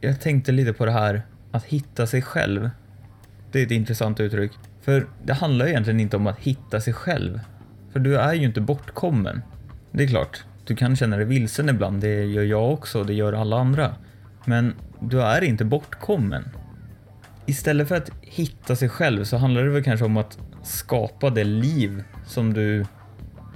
jag tänkte lite på det här att hitta sig själv. Det är ett intressant uttryck. För det handlar egentligen inte om att hitta sig själv. För du är ju inte bortkommen. Det är klart, du kan känna dig vilsen ibland, det gör jag också, det gör alla andra. Men du är inte bortkommen. Istället för att hitta sig själv så handlar det väl kanske om att skapa det liv som du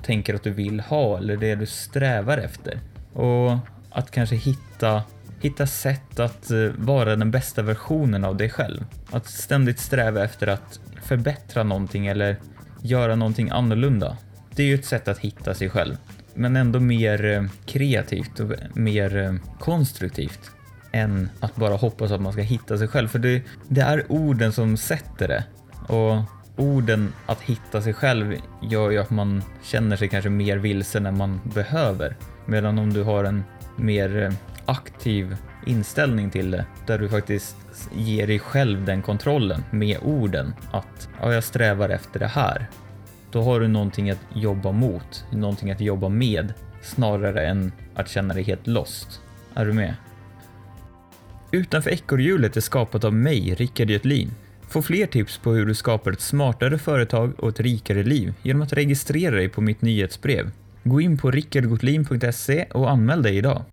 tänker att du vill ha eller det du strävar efter. Och att kanske hitta, hitta sätt att eh, vara den bästa versionen av dig själv. Att ständigt sträva efter att förbättra någonting eller göra någonting annorlunda. Det är ju ett sätt att hitta sig själv, men ändå mer eh, kreativt och mer eh, konstruktivt än att bara hoppas att man ska hitta sig själv. För det, det är orden som sätter det. Och orden att hitta sig själv gör ju att man känner sig kanske mer vilsen än man behöver. Medan om du har en mer aktiv inställning till det, där du faktiskt ger dig själv den kontrollen med orden att ja, jag strävar efter det här. Då har du någonting att jobba mot, någonting att jobba med snarare än att känna dig helt lost. Är du med? Utanför ekorrhjulet är skapat av mig, Rickard Götlin. Få fler tips på hur du skapar ett smartare företag och ett rikare liv genom att registrera dig på mitt nyhetsbrev. Gå in på rickardgotlin.se och anmäl dig idag.